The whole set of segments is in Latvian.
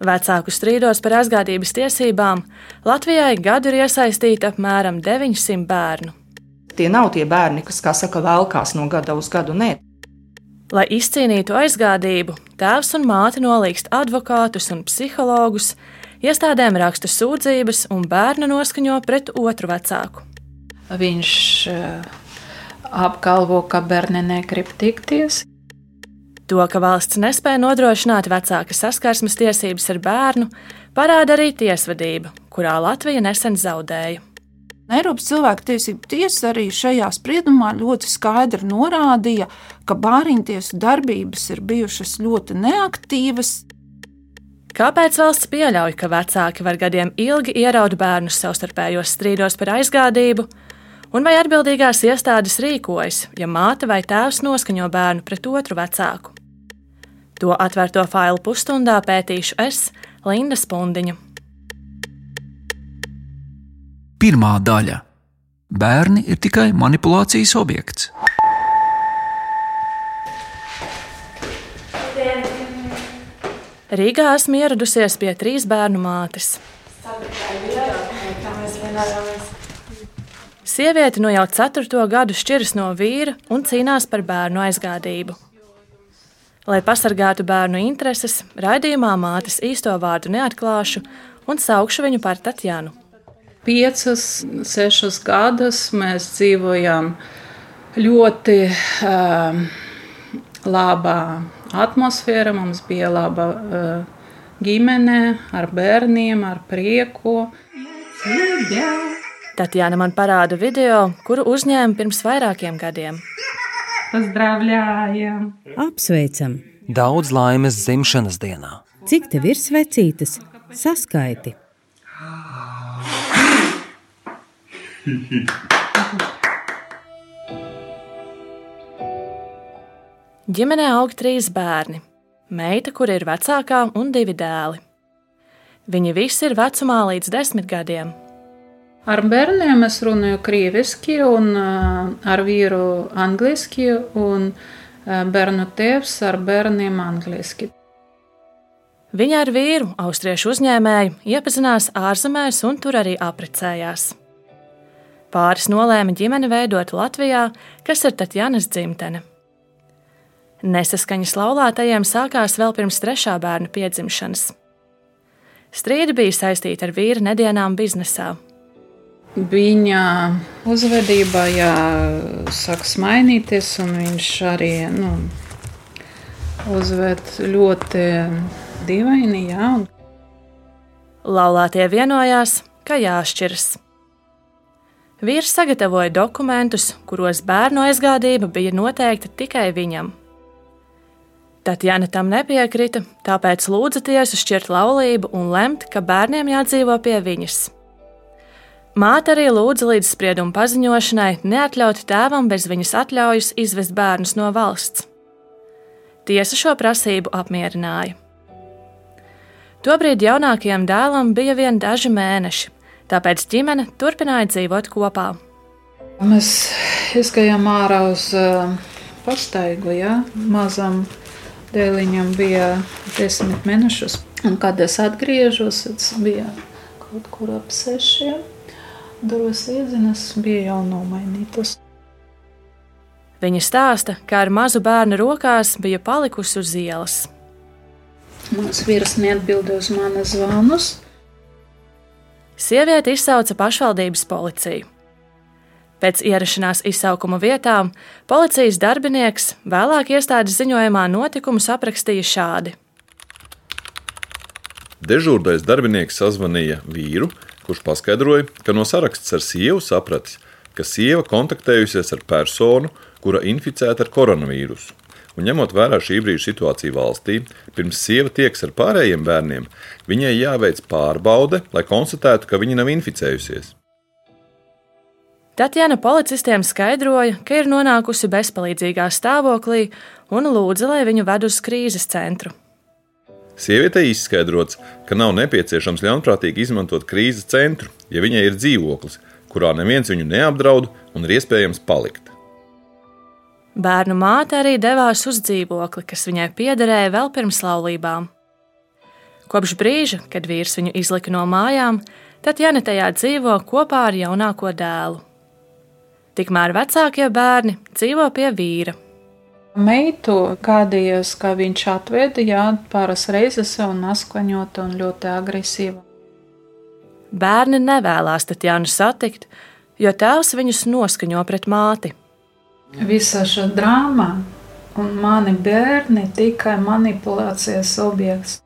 Vecāku strīdos par aizgādības tiesībām Latvijai gadu ir iesaistīta apmēram 900 bērnu. Tie nav tie bērni, kas, kā saka, velkās no gada uz gadu. Nē. Lai izcīnītu aizgādību, tēvs un māte nolīgst advokātus un psihologus, iestādēm raksta sūdzības un bērnu noskaņo pret otru vecāku. Viņš uh, apgalvo, ka bērni negrib tikties. To, ka valsts nespēja nodrošināt vecāka saskarsmes tiesības ar bērnu, parāda arī tiesvedība, kurā Latvija nesen zaudēja. Eiropas cilvēktiesību tiesa arī šajā spriedumā ļoti skaidri norādīja, ka bāriņtiesu darbības ir bijušas ļoti neaktīvas. Kāpēc valsts pieļauj, ka vecāki var gadiem ilgi ieraut bērnus savstarpējos strīdos par aizgādību, un vai atbildīgās iestādes rīkojas, ja māte vai tēvs noskaņo bērnu pret otru vecāku? To atvērto failu pusstundā pētīšu es, Linda Spundiņa. Pirmā daļa - bērni ir tikai manipulācijas objekts. Rīgā esmu ieradusies pie trīs bērnu mātes. Sieviete no jau ceturto gadu šķiras no vīra un cīnās par bērnu aizgādību. Lai pasargātu bērnu intereses, raidījumā mātes īsto vārdu neatklāšu un saukšu viņu par Tatjanu piecus, sešus gadus mēs dzīvojam ļoti uh, labā atmosfērā. Mums bija laba uh, ģimene ar bērniem, ar prieku. Tatjana man parāda video, kuru uzņēma pirms vairākiem gadiem. Pozdravļājam! Apsveicam! Daudz laimes dzimšanas dienā! Cik tev ir svecītas? Saskaiti! Ģimenē aug trīs bērni - meita, kur ir vecākā, un divi dēli. Viņi visi ir vecumā līdz desmit gadiem. Ar bērniem es runāju krieviski, un uh, ar vīru angliski, un uh, bērnu tēvs ar bērniem angliski. Viņa ar vīru, austriešu uzņēmēju, iepazinās ārzemēs un tur arī apprecējās. Pāris nolēma ģimeni veidot Latvijā, kas ir Tatjanas dzimtene. Nesaskaņas laulātajiem sākās vēl pirms trešā bērna piedzimšanas. Strīdi bija saistīti ar vīra nedienām biznesā. Viņa uzvedība jā, sāks mainīties, un viņš arī nu, uzved ļoti dīvaini. Jā. Laulātie vienojās, ka jāšķiras. Vīrs sagatavoja dokumentus, kuros bērnu aizgādība bija noteikta tikai viņam. Tatjana tam nepiekrita, tāpēc lūdza tiesu šķirt laulību un lemt, ka bērniem jādzīvo pie viņas. Māte arī lūdza līdz sprieduma paziņošanai neatļaut tēvam bez viņas atļaujas izvest bērnus no valsts. Tiesa šo prasību apmierināja. Tobrīd jaunākajam dēlam bija vien daži mēneši, tāpēc ģimene turpināja dzīvot kopā. Mēs izgājām ārā uz pastaigu, ja mazam dēliņam bija desmit mēnešus. Un, kad es atgriežos, tas bija kaut kur ap sešiem. Durvis iedzinas bija jau nomainītas. Viņa stāsta, ka ar mazu bērnu rokās bija palikusi uz ielas. Mans vīrs neatbildēja uz manas zvanus. Sieviete izsauca pašvaldības policiju. Pēc ierašanās izsaukuma vietām policijas darbinieks vēlāk iestādes ziņojumā notikumus aprakstīja šādi. Dežūrdais darbinieks sazvanīja vīru, kurš paskaidroja, ka no saraksts ar sievu sapratis, ka sieva kontaktējusies ar personu, kura inficēta ar koronavīrusu. Un ņemot vērā šī brīža situāciju valstī, pirms sieva tieks ar pārējiem bērniem, viņai jāveic pārbaude, lai konstatētu, ka viņa nav inficējusies. Tatjana policistiem skaidroja, ka ir nonākusi bezpalīdzīgā stāvoklī un lūdza, lai viņu ved uz krīzes centru. Sievietei izskaidrots, ka nav nepieciešams ļaunprātīgi izmantot krīzes centru, ja viņai ir dzīvoklis, kurā neviens viņu neapdraud un ir iespējams palikt. Bērnu māte arī devās uz dzīvokli, kas viņai piederēja vēl pirms laulībām. Kopš brīža, kad vīrs viņu izlika no mājām, Tatjana tajā dzīvo kopā ar jaunāko dēlu. Tikmēr vecākie bērni dzīvo pie vīra. Meitu kādījos, ka viņš atveda jā, pāris reizes un askaņot un ļoti agresīva. Bērni nevēlas Tatjanu satikt, jo tēvs viņus noskaņo pret māti. Visa šī drāma un mani bērni tikai manipulācijas objekts.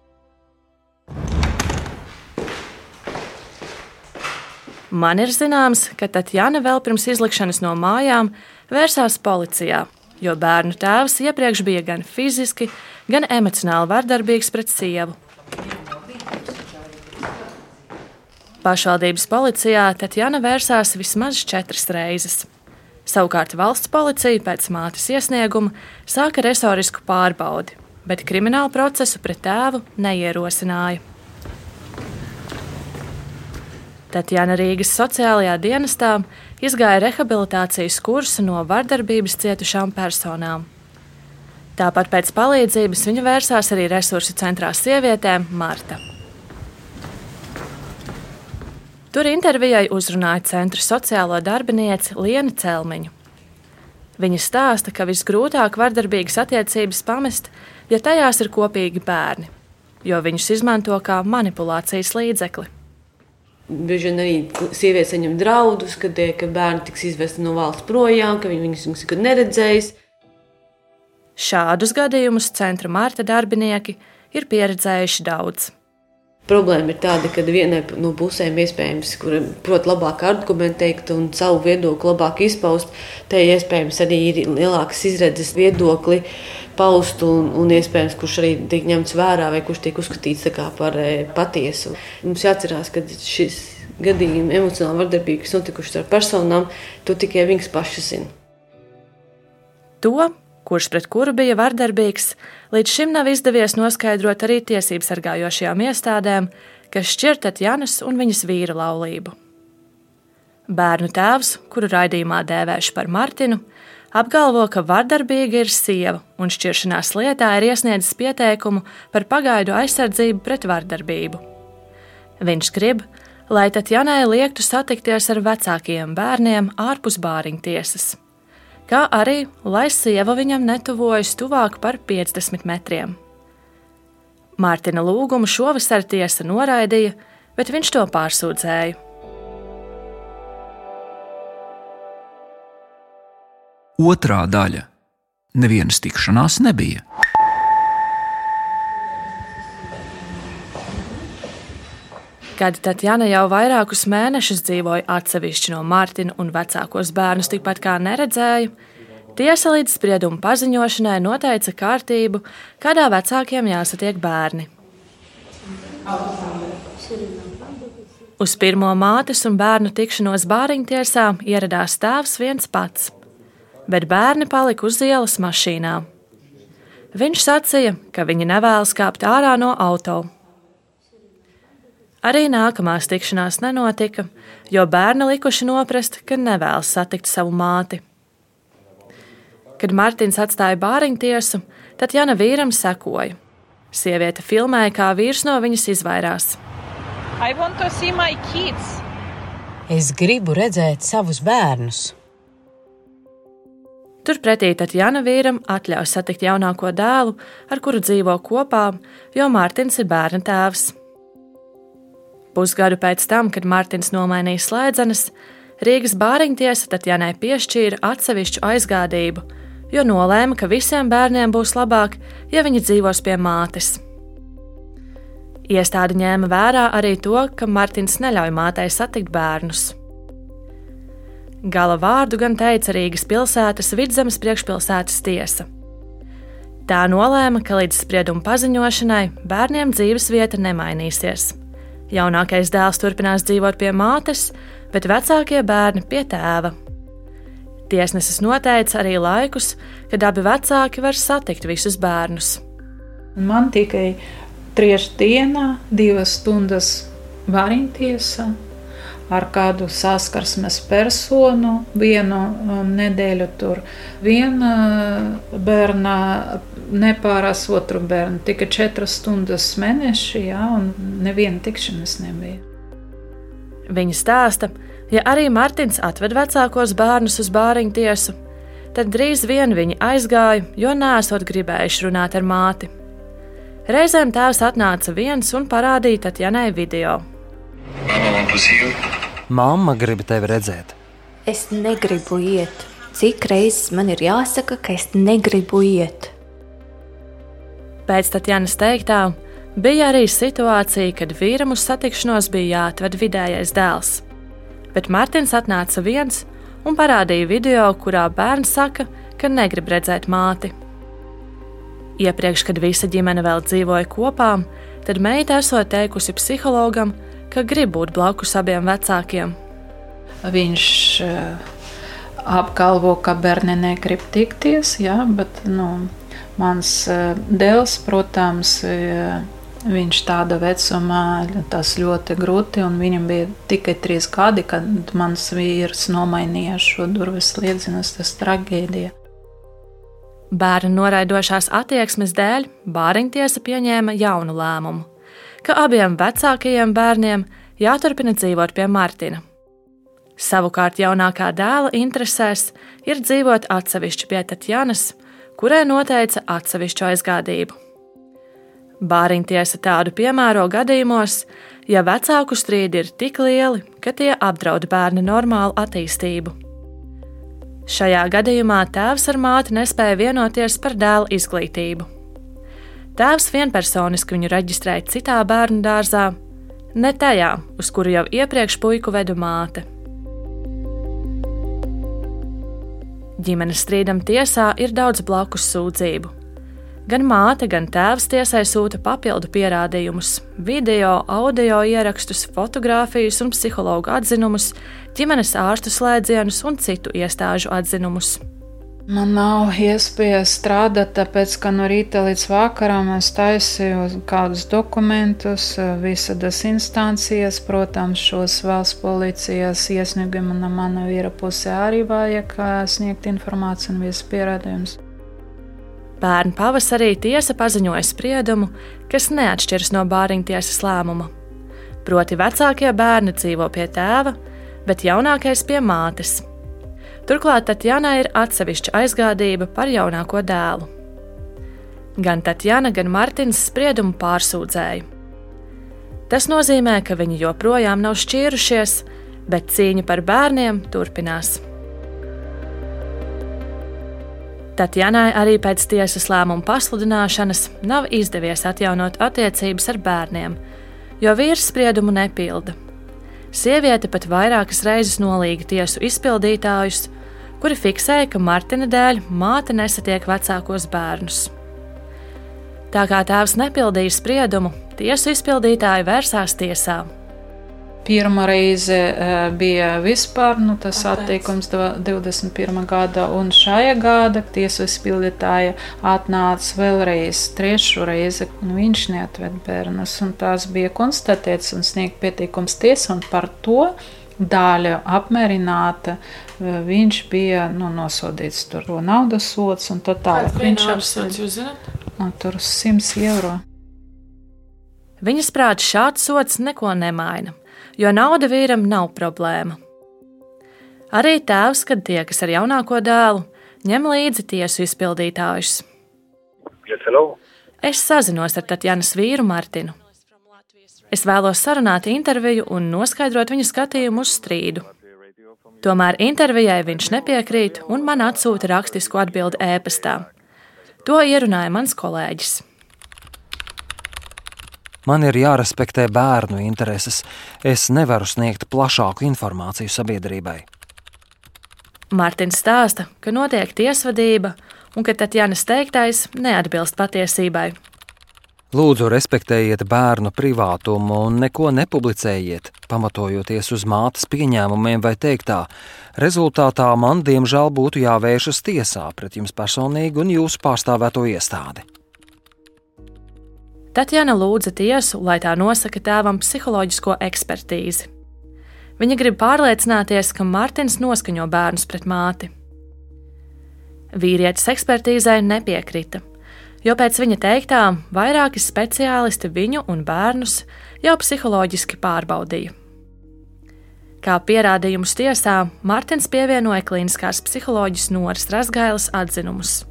Man ir zināms, ka Tatjana vēl pirms izlikšanas no mājām vērsās policijā, jo bērnu tēvs iepriekš bija gan fiziski, gan emocionāli vardarbīgs pret sievu. Pašvaldības policijā Tatjana vērsās vismaz četras reizes. Savukārt valsts policija pēc mātes iesnieguma sāka resorisku pārbaudi, bet kriminālu procesu pret tēvu neierosināja. Tatjana Rīgas sociālajā dienestā izgāja rehabilitācijas kursu no vardarbības cietušām personām. Tāpat pēc palīdzības viņa vērsās arī resursu centrā sievietēm Marta. Tur intervijai uzrunāja centra sociālo darbinieci Lienu Celmiņu. Viņa stāsta, ka visgrūtāk vardarbīgas attiecības pamest, ja tajās ir kopīgi bērni, jo viņus izmanto kā manipulācijas līdzekli. Bieži vien arī sieviete saņem draudus, ka, tie, ka bērni tiks izvesti no valsts projām, ka viņi viņus nekad neredzējis. Šādus gadījumus centra Marta darbinieki ir pieredzējuši daudz. Problēma ir tāda, ka vienai no pusēm iespējams, kur prot labāk argumentēt un savu viedokli labāk izpaust, tai iespējams arī ir lielākas izredzes viedokli paust, un, un iespējams, kurš arī tiek ņemts vērā vai kurš tiek uzskatīts par e, patiesu. Mums jāatcerās, ka šis gadījums, emocionāli vardarbīgi, kas notikuši ar personām, to tikai viņas pašas zina. To, kurš pret kuru bija vardarbīgs, līdz šim nav izdevies noskaidrot arī tiesību sargājošajām iestādēm, kas šķirtat Janas un viņas vīra laulību. Bērnu tēvs, kuru raidījumā dēvēšu par Martinu, apgalvo, ka vardarbīga ir sieva un šķiršanās lietā ir iesniedzis pieteikumu par pagaidu aizsardzību pret vardarbību. Viņš grib, lai Tatjanai liektu satikties ar vecākajiem bērniem ārpus bāriņtiesas, kā arī, lai sieva viņam netuvojas tuvāk par 50 metriem. Mārtiņa lūgumu šovasar tiesa noraidīja, bet viņš to pārsūdzēja. Otrā daļa - nevienas tikšanās nebija. Kad Tatjana jau vairākus mēnešus dzīvoja atsevišķi no Mārtiņa un vecākos bērnus tikpat kā neredzēja, tiesa līdz sprieduma paziņošanai noteica kārtību, kādā vecākiem jāsatiek bērni. Uz pirmo mātes un bērnu tikšanos bāriņtiesā ieradās tēvs viens pats bet bērni palika uz ielas mašīnā. Viņš sacīja, ka viņi nevēlas kāpt ārā no auto. Arī nākamās tikšanās nenotika, jo bērni likuši noprast, ka nevēlas satikt savu māti. Kad Mārtiņš atstāja bāriņu tiesu, tad Jana vīram sekoja. Sieviete filmēja, kā vīrs no viņas izvairās. Es gribu redzēt savus bērnus. Turpretī Tatjana vīram atļauj satikt jaunāko dēlu, ar kuru dzīvo kopā, jo Mārtiņš ir bērna tēvs. Pusgadu pēc tam, kad Mārtiņš nomainīja slēdzenes, Rīgas bāriņtiesa Tatjanai piešķīra atsevišķu aizgādību, jo nolēma, ka visiem bērniem būs labāk, ja viņi dzīvos pie mātes. Iestāde ņēma vērā arī to, ka Mārtiņš neļauj mātei satikt bērnus. Gala vārdu gan teica Rīgas pilsētas vidzemes priekšpilsētas tiesa. Tā nolēma, ka līdz sprieduma paziņošanai bērniem dzīves vieta nemainīsies. Jaunākais dēls turpinās dzīvot pie mātes, bet vecākie bērni pie tēva. Tiesnesis noteica arī laikus, kad abi vecāki var satikt visus bērnus. Man tikai trīs dienā, divas stundas variņtiesā, ar kādu saskarsmes personu vienu um, nedēļu tur. Viena uh, bērna nepārās otru bērnu. Tikai četras stundas mēnešī, jā, un neviena tikšanās nebija. Viņa stāsta, ja arī Mārtiņš atved vecākos bērnus uz bāriņu tiesu, tad drīz vien viņi aizgāja, jo nesot gribējuši runāt ar māti. Reizēm tēvs atnāca viens un parādīja Tatjanai video. Māma grib tevi redzēt. Es negribu iet. Cik reizes man ir jāsaka, ka es negribu iet? Pēc Tatjanas teiktā, bija arī situācija, kad vīram uz satikšanos bija jāatved vidējais dēls. Bet Mārtiņš atnāca viens un parādīja video, kurā bērns saka, ka negrib redzēt māti. Iepriekš, kad visa ģimene vēl dzīvoja kopā, tad meita esot teikusi psihologam, ka grib būt blakus abiem vecākiem. Viņš uh, apgalvo, ka bērni negrib tikties, jā, bet nu, mans uh, dēls, protams, uh, viņš tāda vecumā, tas ļoti grūti, un viņam bija tikai trīs gadi, kad mans vīrs nomainīja šo durvis liedzinus, tas traģēdija. Bērnu noraidošās attieksmes dēļ Bāriņtiesa pieņēma jaunu lēmumu, ka abiem vecākajiem bērniem jāturpina dzīvot pie Martina. Savukārt jaunākā dēla interesēs ir dzīvot atsevišķi pie Tatjanas, kurai noteica atsevišķu aizgādību. Bāriņtiesa tādu piemēro gadījumos, ja vecāku strīdi ir tik lieli, ka tie apdraud bērna normālu attīstību. Šajā gadījumā tēvs ar māti nespēja vienoties par dēla izglītību. Tēvs vienpersoniski viņu reģistrēja citā bērnu dārzā, ne tajā, uz kuru jau iepriekš puiku vedu māte. Ģimenes strīdam tiesā ir daudz blakus sūdzību. Gan māte, gan tēvs tiesai sūta papildu pierādījumus, video, audio ierakstus, fotografijas un psihologu atzinumus, ģimenes ārstu slēdzienus un citu iestāžu atzinumus. Man nav iespējas strādāt, tāpēc ka no rīta līdz vakaram es taisīju kādus dokumentus, visādas instancijas, protams, šos valsts policijas iesniegumu no mana vīra pusē arī vajag sniegt informāciju un visu pierādījumus. Pērn pavasarī tiesa paziņoja spriedumu, kas neatšķiras no bāriņu tiesas lēmuma. Proti, vecākie bērni dzīvo pie tēva, bet jaunākais pie mātes. Turklāt Tatjana ir atsevišķa aizgādība par jaunāko dēlu. Gan Tatjana, gan Martins spriedumu pārsūdzēja. Tas nozīmē, ka viņi joprojām nav šķīrušies, bet cīņa par bērniem turpinās. Tatjanai arī pēc tiesas lēmuma pasludināšanas nav izdevies atjaunot attiecības ar bērniem, jo vīrs spriedumu nepilda. Sieviete pat vairākas reizes nolīga tiesu izpildītājus, kuri fiksēja, ka Martina dēļ māte nesatiek vecākos bērnus. Tā kā tēvs nepildīja spriedumu, tiesu izpildītāji vērsās tiesā. Pirmā reize uh, bija vispār nu, tas attiekums 21. gada, un šajā gada tiesu izpildītāja atnāca vēlreiz trešo reizi, un viņš neatved bērnus. Tas bija konstatēts un sniegt pieteikums tiesa, un par to daļa apmierināta. Viņš bija nu, nosodīts tur naudas sots un tā tālāk. Viņš apsveic tur 100 eiro. Viņas prāta šāds sots neko nemaina jo nauda vīram nav problēma. Arī tēvs, kad tiekas ar jaunāko dēlu, ņem līdzi tiesu izpildītājus. Es sazinos ar Tatjanas vīru Martinu. Es vēlos sarunāt interviju un noskaidrot viņa skatījumu uz strīdu. Tomēr intervijai viņš nepiekrīt un man atsūta rakstisku atbildi ēpastā. To ierunāja mans kolēģis. Man ir jārespektē bērnu intereses. Es nevaru sniegt plašāku informāciju sabiedrībai. Mārtiņš stāsta, ka notiek tiesvedība un ka Tatjanas teiktais neatbilst patiesībai. Lūdzu, respektējiet bērnu privātumu un neko nepublicējiet, pamatojoties uz mātes pieņēmumiem vai teiktā. Rezultātā man, diemžēl, būtu jāvēršas tiesā pret jums personīgi un jūsu pārstāvēto iestādi. Tatjana lūdza tiesu, lai tā nosaka tēvam psiholoģisko ekspertīzi. Viņa grib pārliecināties, ka Mārtiņš noskaņo bērnus pret māti. Vīrietis ekspertīzai nepiekrita, jo pēc viņa teiktā vairāki speciālisti viņu un bērnus jau psiholoģiski pārbaudīja. Kā pierādījumus tiesā, Mārtiņš pievienoja klīniskās psiholoģijas Noras Rasgailas atzinumus.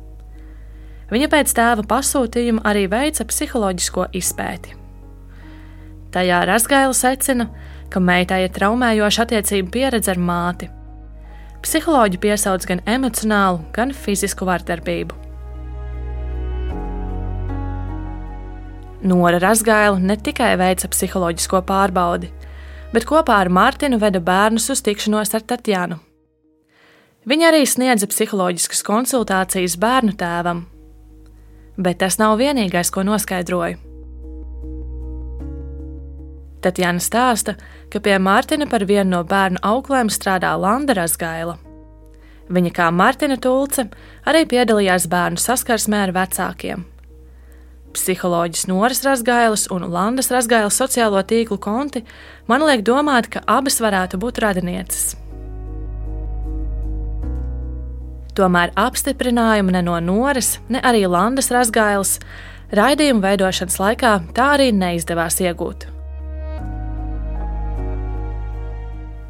Viņa pēc tēva pasūtījuma arī veica psiholoģisko izpēti. Tajā Rasgaila secina, ka meitai ir traumējoša attiecību pieredze ar māti. Psiholoģi piesauc gan emocionālu, gan fizisku vardarbību. Nora Rasgaila ne tikai veica psiholoģisko pārbaudi, bet kopā ar Mārtiņu veda bērnus uz tikšanos ar Tatjanu. Viņa arī sniedza psiholoģiskas konsultācijas bērnu tēvam, bet tas nav vienīgais, ko noskaidroju. Tatjana stāsta, ka pie Mārtiņa par vienu no bērnu auklēm strādā Landa Rasgaila. Viņa kā Mārtiņa tulce arī piedalījās bērnu saskarsmē ar vecākiem. Psiholoģis Noras Rasgailas un Landas Rasgailas sociālo tīklu konti man liek domāt, ka abas varētu būt radinieces. Tomēr apstiprinājumu ne no Noras, ne arī Landas Rasgailas raidījumu veidošanas laikā tā arī neizdevās iegūt.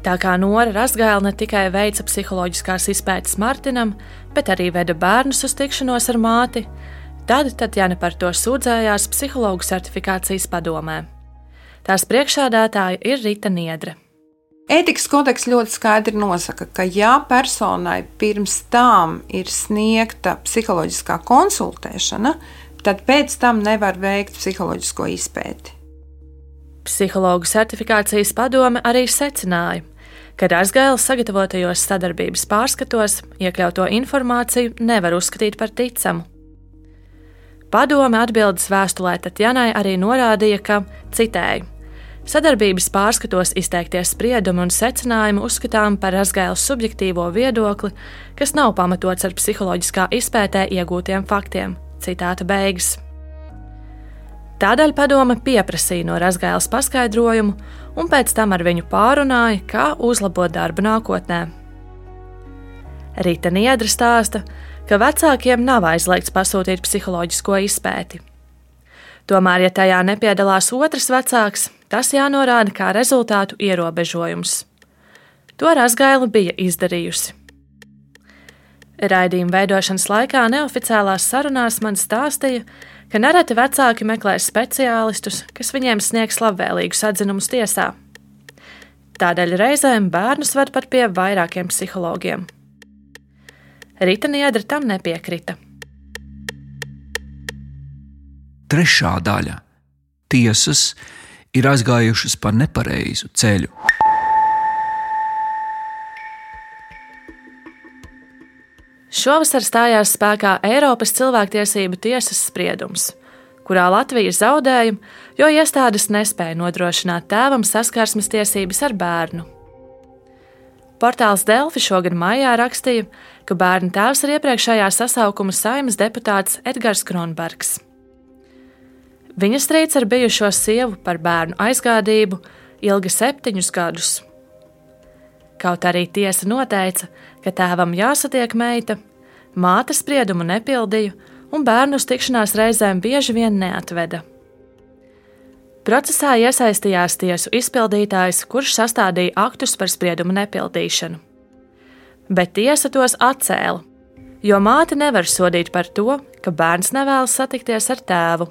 Tā kā Nora Rasgaila ne tikai veica psiholoģiskās izpētes Martinam, bet arī veda bērnus uz tikšanos ar māti, Tad Tatjana par to sūdzējās psihologu certifikācijas padomē. Tās priekšādātāja ir Rita Niedre. Ētikas kodeks ļoti skaidri nosaka, ka, ja personai pirms tam ir sniegta psiholoģiskā konsultēšana, tad pēc tam nevar veikt psiholoģisko izpēti. Psihologu certifikācijas padome arī secināja, ka Rasgailas sagatavotajos sadarbības pārskatos iekļauto informāciju nevar uzskatīt par ticamu. Padome atbildes vēstulē Tatjanai arī norādīja, ka, citēju, sadarbības pārskatos izteikties spriedumi un secinājumi uzskatām par Rasgailas subjektīvo viedokli, kas nav pamatots ar psiholoģiskā izpētē iegūtiem faktiem. Citāta beigas. Tādēļ padome pieprasīja no Rasgailas paskaidrojumu, un pēc tam ar viņu pārunāja, kā uzlabot darbu nākotnē. Rīta Niedra stāsta, ka vecākiem nav aizliegts pasūtīt psiholoģisko izpēti. Tomēr, ja tajā nepiedalās otrs vecāks, tas jānorāda kā rezultātu ierobežojums. To Rasgaila bija izdarījusi. Raidījuma veidošanas laikā neoficiālās sarunās man stāstīja, ka nereti vecāki meklē speciālistus, kas viņiem sniegs labvēlīgus atzinumus tiesā. Tādēļ reizēm bērnus ved pat pie vairākiem psihologiem. Rīta Niedra tam nepiekrita. Trešā daļa - tiesas ir aizgājušas pa nepareizu ceļu. Šovasar stājās spēkā Eiropas cilvēktiesību tiesas spriedums, kurā Latvija zaudēja, jo iestādes nespēja nodrošināt tēvam saskarsmes tiesības ar bērnu. Portāls Delfi šogad maijā rakstīja, ka bērnu tēvs ir iepriekšējā sasaukuma saimas deputāts Edgars Kronbergs. Viņa strīds ar bijušo sievu par bērnu aizgādību ilga septiņus gadus. Kaut arī tiesa noteica, ka tēvam jāsatiek meita, māte spriedumu nepildīja un bērnu tikšanās reizēm bieži vien neatveda. Procesā iesaistījās tiesu izpildītājs, kurš sastādīja aktus par spriedumu nepildīšanu. Bet tiesa tos atcēla, jo māte nevar sodīt par to, ka bērns nevēlas satikties ar tēvu.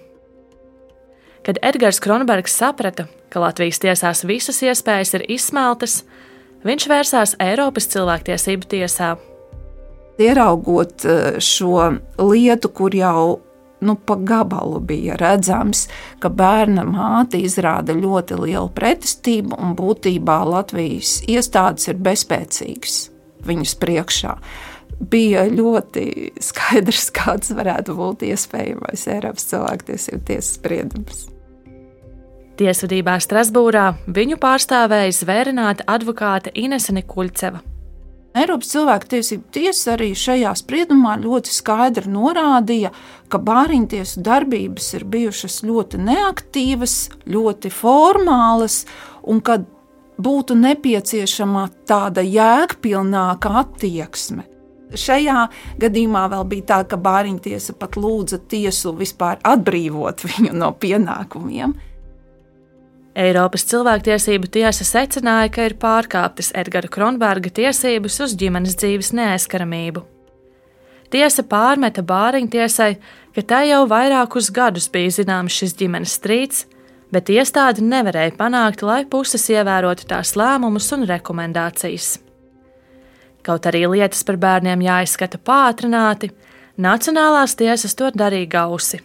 Kad Edgars Kronbergs saprata, ka Latvijas tiesās visas iespējas ir izsmeltas, viņš vērsās Eiropas cilvēktiesību tiesā. Ieraugot eh, šo lietu, kur jau nu, pa gabalu bija redzams, ka bērna māte izrāda ļoti lielu pretestību un būtībā Latvijas iestādes ir bezspēcīgas viņas priekšā. Bija ļoti skaidrs, kāds varētu būt iespējamais Eiropas cilvēktiesību tiesas spriedums. Tiesvedībā Strasbūrā viņu pārstāvēja zvērināta advokāte Inese Nikuļceva. Eiropas cilvēktiesību tiesa arī šajā spriedumā ļoti skaidri norādīja, ka bāriņtiesu darbības ir bijušas ļoti neaktīvas, ļoti formālas un ka būtu nepieciešama tāda jēgpilnāka attieksme. Šajā gadījumā vēl bija tā, ka bāriņtiesa pat lūdza tiesu vispār atbrīvot viņu no pienākumiem. Eiropas cilvēktiesību tiesa secināja, ka ir pārkāptas Edgara Kronberga tiesības uz ģimenes dzīves neaizskaramību. Tiesa pārmeta bāriņtiesai, ka tai jau vairākus gadus bija zināms šis ģimenes strīds, bet iestāde nevarēja panākt, lai puses ievērotu tās lēmumus un rekomendācijas. Kaut arī lietas par bērniem jāizskata pātrināti, Nacionālās tiesas to darīja gausi.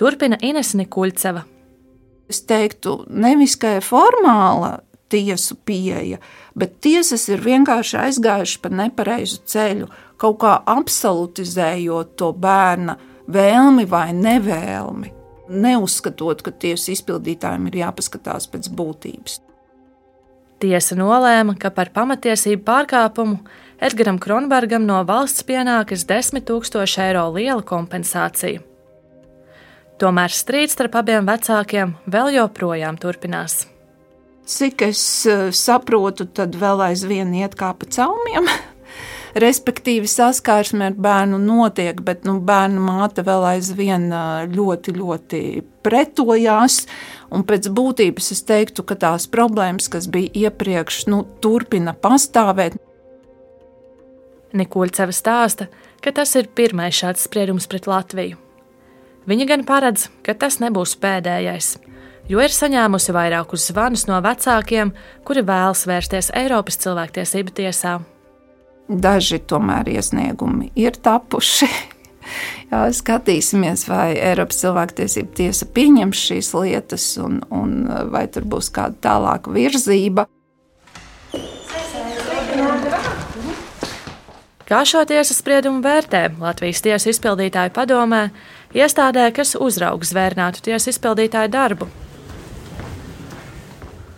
Turpina Ines Nikuļceva. Es teiktu, nevis ir formāla tiesu pieeja, bet tiesas ir vienkārši aizgājušas pa nepareizu ceļu, kaut kā absolutizējot to bērna vēlmi vai nevēlmi, neuzskatot, ka tiesu izpildītājiem ir jāpaskatās pēc būtības. Tiesa nolēma, ka par pamatiesību pārkāpumu Edgaram Kronbergam no valsts pienākas 10 000 eiro liela kompensācija. Tomēr strīds starp abiem vecākiem vēl joprojām turpinās. Cik es eh, saprotu, tad vēl aizvien iet kā pa caumiem. Respektīvi, saskarsme ar bērnu notiek, bet nu, bērna māte vēl aizvien eh, ļoti, ļoti pretojās. Un pēc būtības es teiktu, ka tās problēmas, kas bija iepriekš, nu, turpina pastāvēt. Nikuļceva stāsta, ka tas ir pirmais šāds spriedums pret Latviju. Viņa gan paredz, ka tas nebūs pēdējais, jo ir saņēmusi vairākus zvanus no vecākiem, kuri vēlas vērsties Eiropas cilvēktiesību tiesā. Daži tomēr iesniegumi ir tapuši Jā, skatīsimies, vai Eiropas cilvēktiesība tiesa pieņems šīs lietas, un, un vai tur būs kāda tālāka virzība. Kā šo tiesas spriedumu vērtē Latvijas tiesas izpildītāju padomē, iestādē, kas uzrauga zvērnātu tiesas izpildītāju darbu?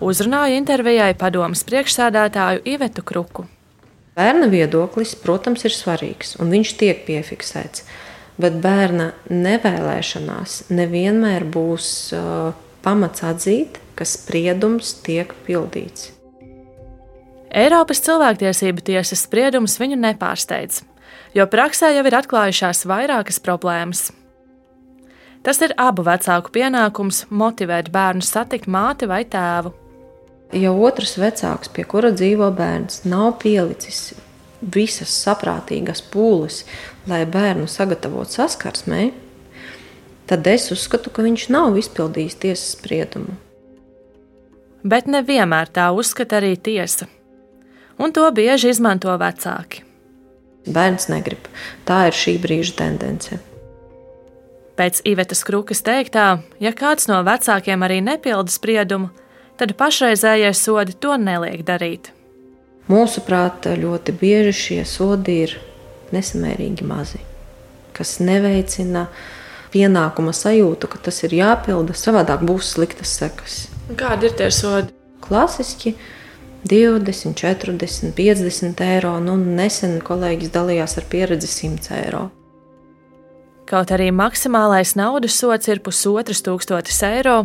Uzrunāja intervijai padomas priekšsēdētāju Ivetu Kruku. Bērna viedoklis, protams, ir svarīgs, un viņš tiek piefiksēts. Bet bērna nevēlēšanās nevienmēr būs uh, pamats atzīt, ka spriedums tiek pildīts. Eiropas cilvēktiesību tiesas spriedums viņu nepārsteidz, jo praksē jau ir atklājušās vairākas problēmas. Tas ir abu vecāku pienākums motivēt bērnu satikt māti vai tēvu. Ja otrs vecāks, pie kura dzīvo bērns, nav pielicis visas saprātīgas pūles, lai bērnu sagatavotu saskarsmē, tad es uzskatu, ka viņš nav izpildījis tiesas spriedumu. Bet nevienmēr tā uzskata arī tiesa, un to bieži izmanto vecāki. Bērns negrib. Tā ir šī brīža tendence. Pēc Ivetas Krukas teiktā, ja kāds no vecākiem arī nepilda spriedumu, tad pašreizējie sodi to neliek darīt. Mūsuprāt, ļoti bieži šie sodi ir nesamērīgi mazi, kas neveicina pienākuma sajūtu, ka tas ir jāpilda, savādāk būs sliktas sekas. Kādi ir tie sodi? Klasiski 20, 40, 50 eiro. Nu, nesen kolēģis dalījās ar pieredzi 100 eiro. Kaut arī maksimālais naudas sots ir pusotras tūkstotis eiro,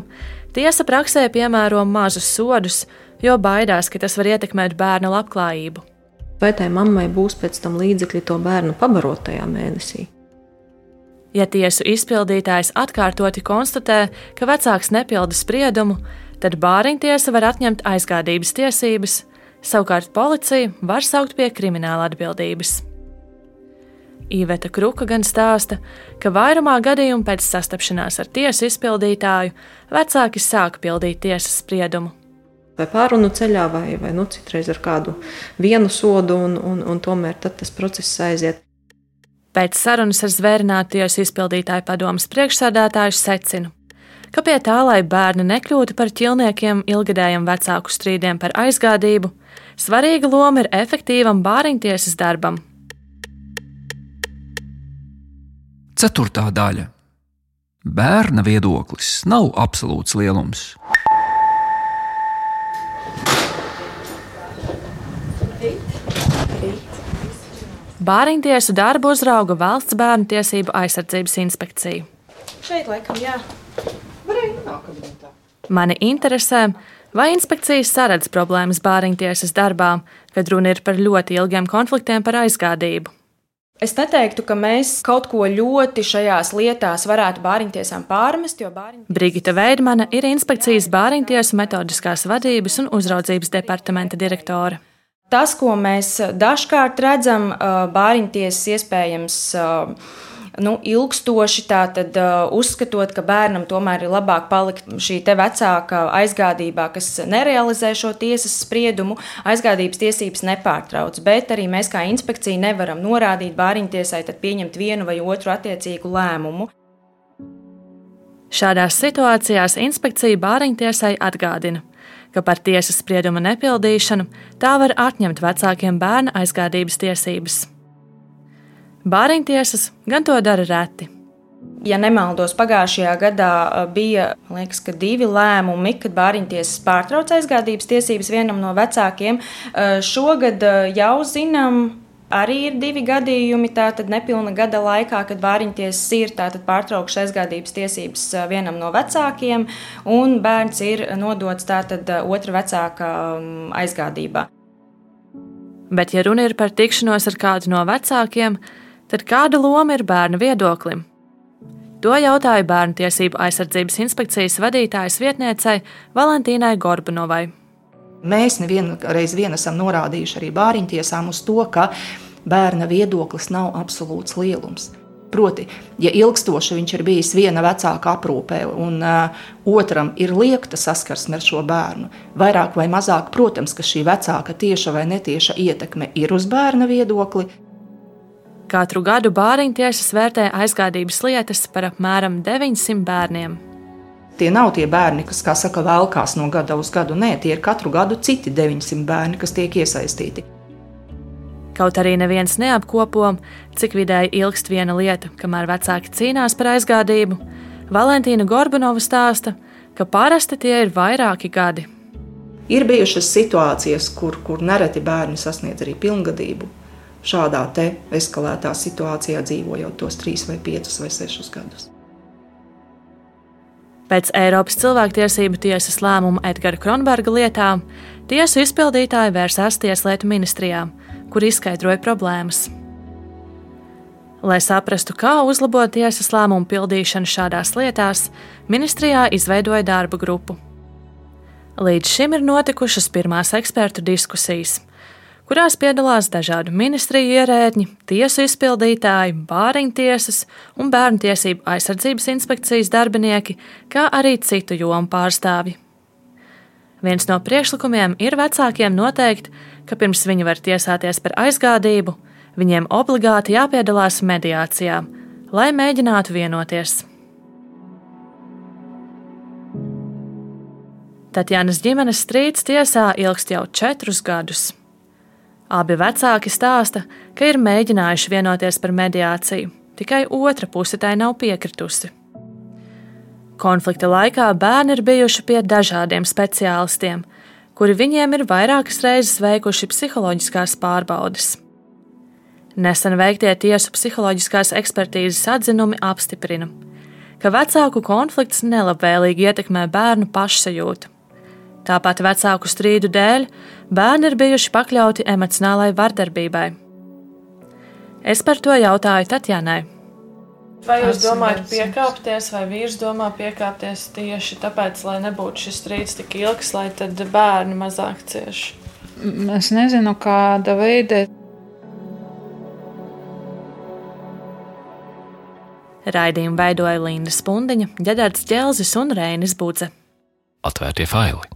Tiesa praksē piemēro mazus sodus, jo baidās, ka tas var ietekmēt bērna labklājību. Vai tai mammai būs pēc tam līdzekļi to bērnu pabarot tajā mēnesī? Ja tiesu izpildītājs atkārtoti konstatē, ka vecāks nepilda spriedumu, tad bāriņtiesa var atņemt aizgādības tiesības, savukārt policija var saukt pie krimināla atbildības. Īveta Kruka gan stāsta, ka vairumā gadījumu pēc sastapšanās ar tiesu izpildītāju vecāki sāk pildīt tiesas spriedumu. Vai pārunu ceļā, vai, vai nu, citreiz ar kādu vienu sodu, un, un, un tomēr tas process aiziet. Pēc sarunas ar zvērinātu tiesu izpildītāju padomus priekšsādātāju secinu, ka pie tā, lai bērni nekļūtu par ķilniekiem ilgadējiem vecāku strīdiem par aizgādību, svarīga loma ir efektīvam bāriņtiesas darbam Ceturtā daļa - bērna viedoklis nav absolūts lielums. Bāriņtiesu darbu uzrauga Valsts bērnu tiesību aizsardzības inspekcija. Šeit, laikam, jā. Mani interesē, vai inspekcija saredz problēmas bāriņtiesas darbā, kad runa ir par ļoti ilgiem konfliktiem par aizgādību. Es neteiktu, ka mēs kaut ko ļoti šajās lietās varētu bāriņtiesām pārmest, jo bāriņtiesas... Brigita Veidmane ir inspekcijas bāriņtiesu metodiskās vadības un uzraudzības departamenta direktore. Tas, ko mēs dažkārt redzam, bāriņtiesas iespējams nu, ilgstoši tātad, uh, uzskatot, ka bērnam tomēr ir labāk palikt šī vecāka aizgādībā, kas nerealizē šo tiesas spriedumu, aizgādības tiesības nepārtrauc. Bet arī mēs kā inspekcija nevaram norādīt bāriņtiesai pieņemt vienu vai otru attiecīgu lēmumu. Šādās situācijās inspekcija bāriņtiesai atgādina, ka par tiesas sprieduma nepildīšanu tā var atņemt vecākiem bērna aizgādības tiesības. Bāriņtiesas gan to dara reti. Ja nemaldos, pagājušajā gadā bija liekas, divi lēmumi, kad bāriņtiesas pārtrauca aizgādības tiesības vienam no vecākiem. Šogad jau zinām, arī ir divi gadījumi, tātad nepilna gada laikā, kad bāriņtiesas ir pārtraukšas aizgādības tiesības vienam no vecākiem, un bērns ir nodots tātad otra vecāka aizgādībā. Bet, ja runa ir par tikšanos ar kādu no vecākiem, tad kāda loma ir bērna viedoklim? To jautāju Bērnu tiesību aizsardzības inspekcijas vadītājas vietniecei Valentīnai Gorbanovai. Mēs nevienu reizi vien esam norādījuši arī bāriņtiesām uz to, ka bērna viedoklis nav absolūts lielums. Proti, ja ilgstoši viņš ir bijis viena vecāka aprūpē, un uh, otram ir liekta saskarsme ar šo bērnu, vairāk vai mazāk, protams, ka šī vecāka tieša vai netieša ietekme ir uz bērna viedokli, Katru gadu bāriņtiesas vērtē aizgādības lietas par apmēram 900 bērniem. Tie nav tie bērni, kas, kā saka, velkās no gada uz gadu. Nē, tie ir katru gadu citi 900 bērni, kas tiek iesaistīti. Kaut arī neviens neapkopo, cik vidēji ilgst viena lieta, kamēr vecāki cīnās par aizgādību, Valentīna Gorbanova stāsta, ka parasti tie ir vairāki gadi. Ir bijušas situācijas, kur, kur nereti bērni sasniedz arī pilngadību šādā eskalētā situācijā dzīvojot tos trīs, vai piecus vai sešus gadus. Pēc Eiropas cilvēktiesību tiesas lēmuma Edgara Kronberga lietā tiesu izpildītāji vērsās Tieslietu ministrijā, kur izskaidroja problēmas. Lai saprastu, kā uzlabot tiesas lēmumu pildīšanu šādās lietās, ministrijā izveidoja darba grupu. Līdz šim ir notikušas pirmās ekspertu diskusijas, kurās piedalās dažādu ministriju ierēdņi, tiesu izpildītāji, bāriņtiesas un bērnu tiesību aizsardzības inspekcijas darbinieki, kā arī citu jomu pārstāvji. Viens no priekšlikumiem ir vecākiem noteikt, ka pirms viņi var tiesāties par aizgādību, viņiem obligāti jāpiedalās mediācijā, lai mēģinātu vienoties. Tatjānas ģimenes strīds tiesā ilgst jau četrus gadus. Abi vecāki stāsta, ka ir mēģinājuši vienoties par mediāciju, tikai otra puse tai nav piekritusi. Konflikta laikā bērni ir bijuši pie dažādiem speciālistiem, kuri viņiem ir vairākas reizes veikuši psiholoģiskās pārbaudes. Nesen veiktie tiesu psiholoģiskās ekspertīzes atzinumi apstiprina, ka vecāku konflikts nelabvēlīgi ietekmē bērnu pašsajūtu Tāpat vecāku strīdu dēļ bērni ir bijuši pakļauti emocionālai vardarbībai. Es par to jautāju Tatjanai. Vai jūs domājat piekāpties, vai vīrs domā piekāpties tieši tāpēc, lai nebūtu šis strīds tik ilgs, lai tad bērni mazāk cieš? Es nezinu, kāda veida. Raidījumu veidoja Linda Spundiņa, Ģedards Ģelzis un Reinis Budze. Atvērtie faili!